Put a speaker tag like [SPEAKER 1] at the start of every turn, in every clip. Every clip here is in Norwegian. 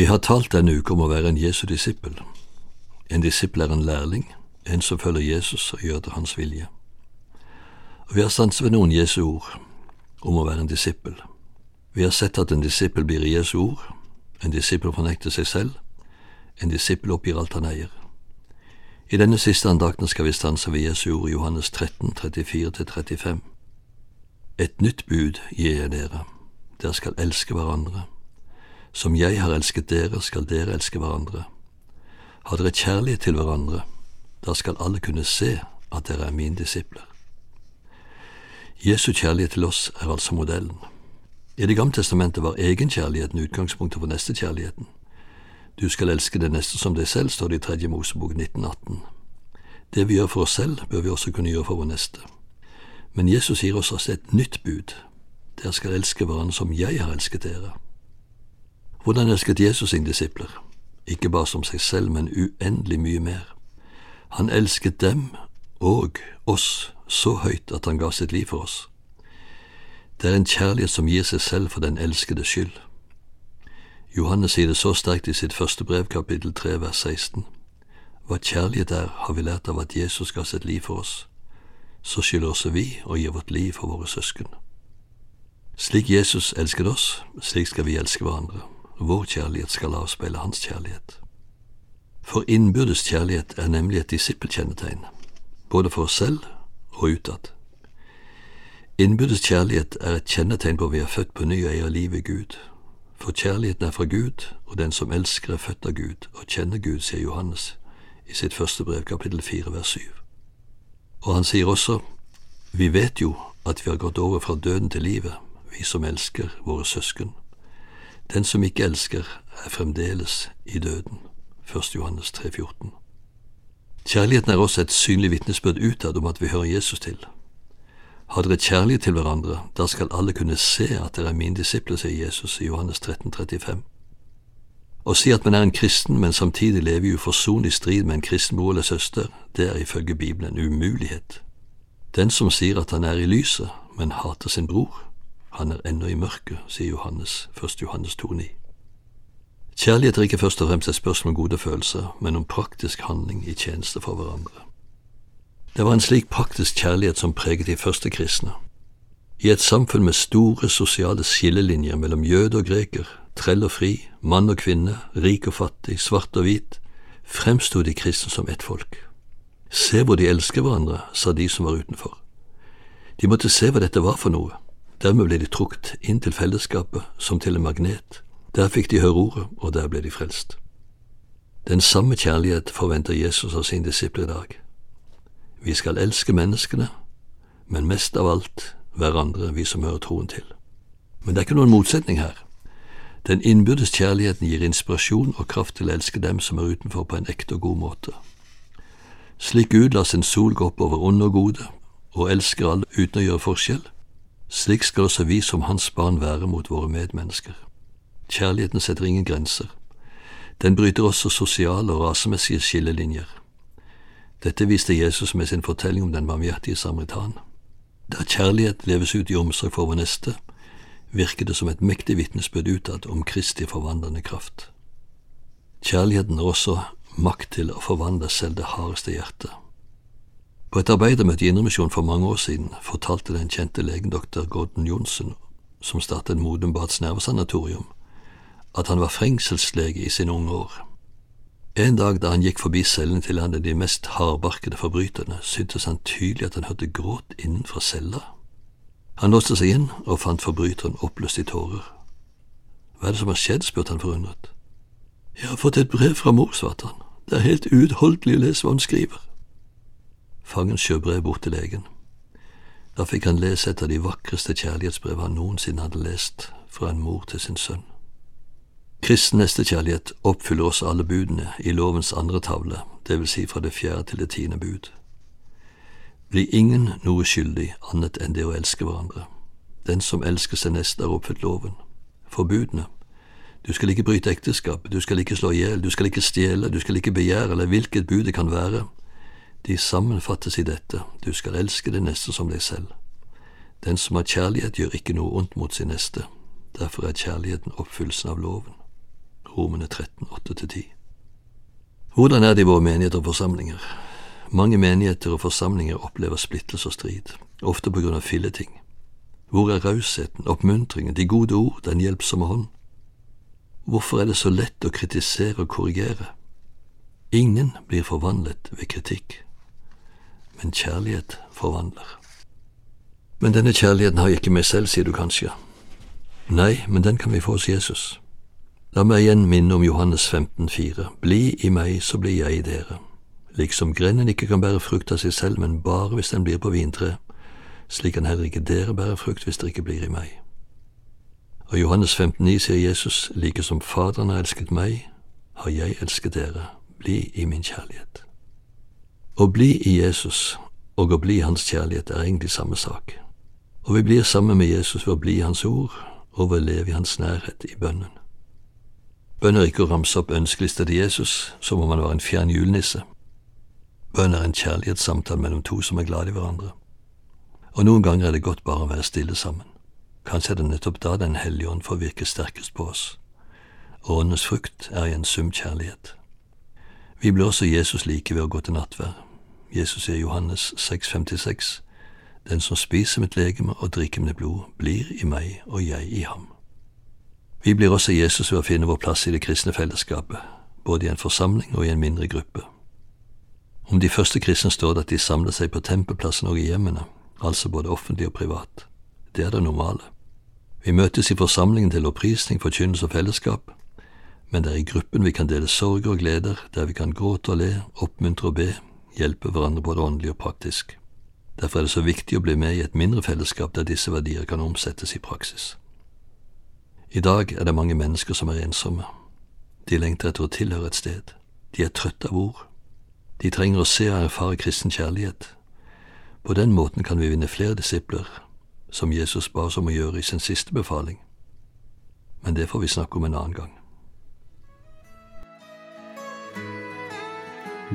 [SPEAKER 1] Vi har talt denne uke om å være en Jesu disippel. En disippel er en lærling, en som følger Jesus og gjør til hans vilje. Og Vi har stanset ved noen Jesu ord om å være en disippel. Vi har sett at en disippel blir i Jesu ord, en disippel fornekter seg selv, en disippel oppgir alt han eier. I denne siste andakten skal vi stanse ved Jesu ord i Johannes 13, 34-35. Et nytt bud gir jeg dere, dere skal elske hverandre. Som jeg har elsket dere, skal dere elske hverandre. Har dere kjærlighet til hverandre, da skal alle kunne se at dere er mine disipler. Jesu kjærlighet til oss er altså modellen. I Det gamle testamentet var egenkjærligheten utgangspunktet for nestekjærligheten. Du skal elske det neste som deg selv, står det i Tredje Mosebok 1918. Det vi gjør for oss selv, bør vi også kunne gjøre for vår neste. Men Jesus gir oss også et nytt bud. Dere skal elske hverandre som jeg har elsket dere. Hvordan elsket Jesus sine disipler? Ikke bare som seg selv, men uendelig mye mer. Han elsket dem og oss så høyt at han ga sitt liv for oss. Det er en kjærlighet som gir seg selv for den elskedes skyld. Johannes sier det så sterkt i sitt første brev, kapittel 3, vers 16. Hva kjærlighet er, har vi lært av at Jesus ga sitt liv for oss. Så skylder også vi å gi vårt liv for våre søsken. Slik Jesus elsket oss, slik skal vi elske hverandre. Vår kjærlighet skal avspeile hans kjærlighet. For innbyrdes kjærlighet er nemlig et disippelkjennetegn, både for oss selv og utad. Innbyrdes kjærlighet er et kjennetegn på at vi er født på ny og eier livet Gud. For kjærligheten er fra Gud, og den som elsker er født av Gud og kjenner Gud, sier Johannes i sitt første brev, kapittel fire, vers syv. Og han sier også, vi vet jo at vi har gått over fra døden til livet, vi som elsker våre søsken. Den som ikke elsker, er fremdeles i døden. 1. Johannes 3, 14. Kjærligheten er også et synlig vitnesbyrd utad om at vi hører Jesus til. Har dere kjærlighet til hverandre, da skal alle kunne se at dere er mine disipler, sier Jesus i Johannes 13, 35. Å si at man er en kristen, men samtidig lever i uforsonlig strid med en kristen bror eller søster, det er ifølge Bibelen en umulighet. Den som sier at han er i lyset, men hater sin bror, han er ennå i mørket, sier Johannes, 1. Johannes 2,9. Kjærlighet er ikke først og fremst et spørsmål om gode følelser, men om praktisk handling i tjeneste for hverandre. Det var en slik praktisk kjærlighet som preget de første kristne. I et samfunn med store sosiale skillelinjer mellom jøde og greker, trell og fri, mann og kvinne, rik og fattig, svart og hvit, fremsto de kristne som ett folk. Se hvor de elsker hverandre, sa de som var utenfor. De måtte se hva dette var for noe. Dermed ble de trukket inn til fellesskapet som til en magnet. Der fikk de høre ordet, og der ble de frelst. Den samme kjærlighet forventer Jesus av sine disipler i dag. Vi skal elske menneskene, men mest av alt hverandre, vi som hører troen til. Men det er ikke noen motsetning her. Den innbyrdes kjærligheten gir inspirasjon og kraft til å elske dem som er utenfor på en ekte og god måte. Slik Gud lar sin sol gå opp over onde og gode, og elsker alle uten å gjøre forskjell, slik skal også vi som hans barn være mot våre medmennesker. Kjærligheten setter ingen grenser. Den bryter også sosiale og rasemessige skillelinjer. Dette viste Jesus med sin fortelling om den barmhjertige samaritan. Der kjærlighet leves ut i omsorg for vår neste, virker det som et mektig vitnesbyrd utad om Kristi forvandlende kraft. Kjærligheten har også makt til å forvandle selv det hardeste hjertet. På et arbeidermøte i Indremisjon for mange år siden fortalte den kjente legen doktor Gordon Johnsen, som startet Modumbads nervesanatorium, at han var fengselslege i sine unge år. En dag da han gikk forbi cellene til av de mest hardbarkede forbryterne, syntes han tydelig at han hørte gråt innenfra cella. Han låste seg inn og fant forbryteren oppløst i tårer. Hva er det som har skjedd, spurte han forundret. Jeg har fått et brev fra mor, svarte han. Det er helt uutholdelig å lese hva hun skriver. Fangen skjøv brev bort til legen. Da fikk han lese et av de vakreste kjærlighetsbrev han noensinne hadde lest fra en mor til sin sønn. Kristen nestekjærlighet oppfyller også alle budene i lovens andre tavle, det vil si fra det fjerde til det tiende bud. Bli ingen noe skyldig annet enn det å elske hverandre. Den som elsker seg neste, har oppfylt loven. Forbudene. Du skal ikke bryte ekteskap, du skal ikke slå i hjel, du skal ikke stjele, du skal ikke begjære, eller hvilket bud det kan være. De sammenfattes i dette, du skal elske det neste som deg selv. Den som har kjærlighet, gjør ikke noe ondt mot sin neste. Derfor er kjærligheten oppfyllelsen av loven. Romene 13, 8-10. Hvordan er det i våre menigheter og forsamlinger? Mange menigheter og forsamlinger opplever splittelse og strid, ofte på grunn av filleting. Hvor er rausheten, oppmuntringen, de gode ord, den hjelpsomme hånd? Hvorfor er det så lett å kritisere og korrigere? Ingen blir forvandlet ved kritikk, men kjærlighet forvandler. Men denne kjærligheten har jeg ikke meg selv, sier du kanskje. Nei, men den kan vi få hos Jesus. La meg igjen minne om Johannes 15,4. Bli i meg, så blir jeg i dere. Liksom grenen ikke kan bære frukt av seg selv, men bare hvis den blir på vintre, slik kan heller ikke dere bære frukt hvis dere ikke blir i meg. Og Johannes 15,9 sier Jesus, like som Faderen har elsket meg, har jeg elsket dere, bli i min kjærlighet. Å bli i Jesus og å bli hans kjærlighet er egentlig samme sak, og vi blir sammen med Jesus ved å bli i hans ord og ved å leve i hans nærhet i bønnen. Bønn er ikke å ramse opp ønskelister til Jesus som om han var en fjern julenisse. Bønn er en kjærlighetssamtale mellom to som er glad i hverandre. Og noen ganger er det godt bare å være stille sammen. Kanskje er det nettopp da Den hellige ånd får virke sterkest på oss. Og åndens frukt er i en sum kjærlighet. Vi blir også Jesus like ved å gå til nattvær. Jesus sier Johannes 6,56, Den som spiser mitt legeme og drikker mitt blod, blir i meg og jeg i ham. Vi blir også Jesus ved å finne vår plass i det kristne fellesskapet, både i en forsamling og i en mindre gruppe. Om de første kristne står det at de samler seg på tempelplassen og i hjemmene, altså både offentlig og privat. Det er det normale. Vi møtes i forsamlingen til opprisning, forkynnelse og fellesskap, men det er i gruppen vi kan dele sorger og gleder, der vi kan gråte og le, oppmuntre og be, hjelpe hverandre både åndelig og praktisk. Derfor er det så viktig å bli med i et mindre fellesskap der disse verdier kan omsettes i praksis. I dag er det mange mennesker som er ensomme. De lengter etter å tilhøre et sted. De er trøtte av ord. De trenger å se og erfare kristen kjærlighet. På den måten kan vi vinne flere disipler, som Jesus ba oss om å gjøre i sin siste befaling. Men det får vi snakke om en annen gang.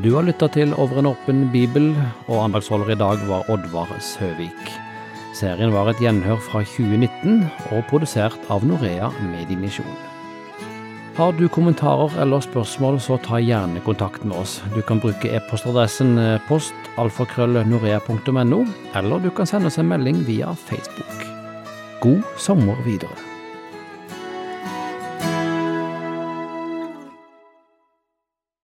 [SPEAKER 2] Du har lytta til Over en åpen bibel, og andagsholder i dag var Oddvar Søvik. Serien var et gjenhør fra 2019 og produsert av Norea Mediemisjon. Har du kommentarer eller spørsmål, så ta gjerne kontakt med oss. Du kan bruke e-postadressen eh, postalfakrøllnorea.no, eller du kan sende oss en melding via Facebook. God sommer videre.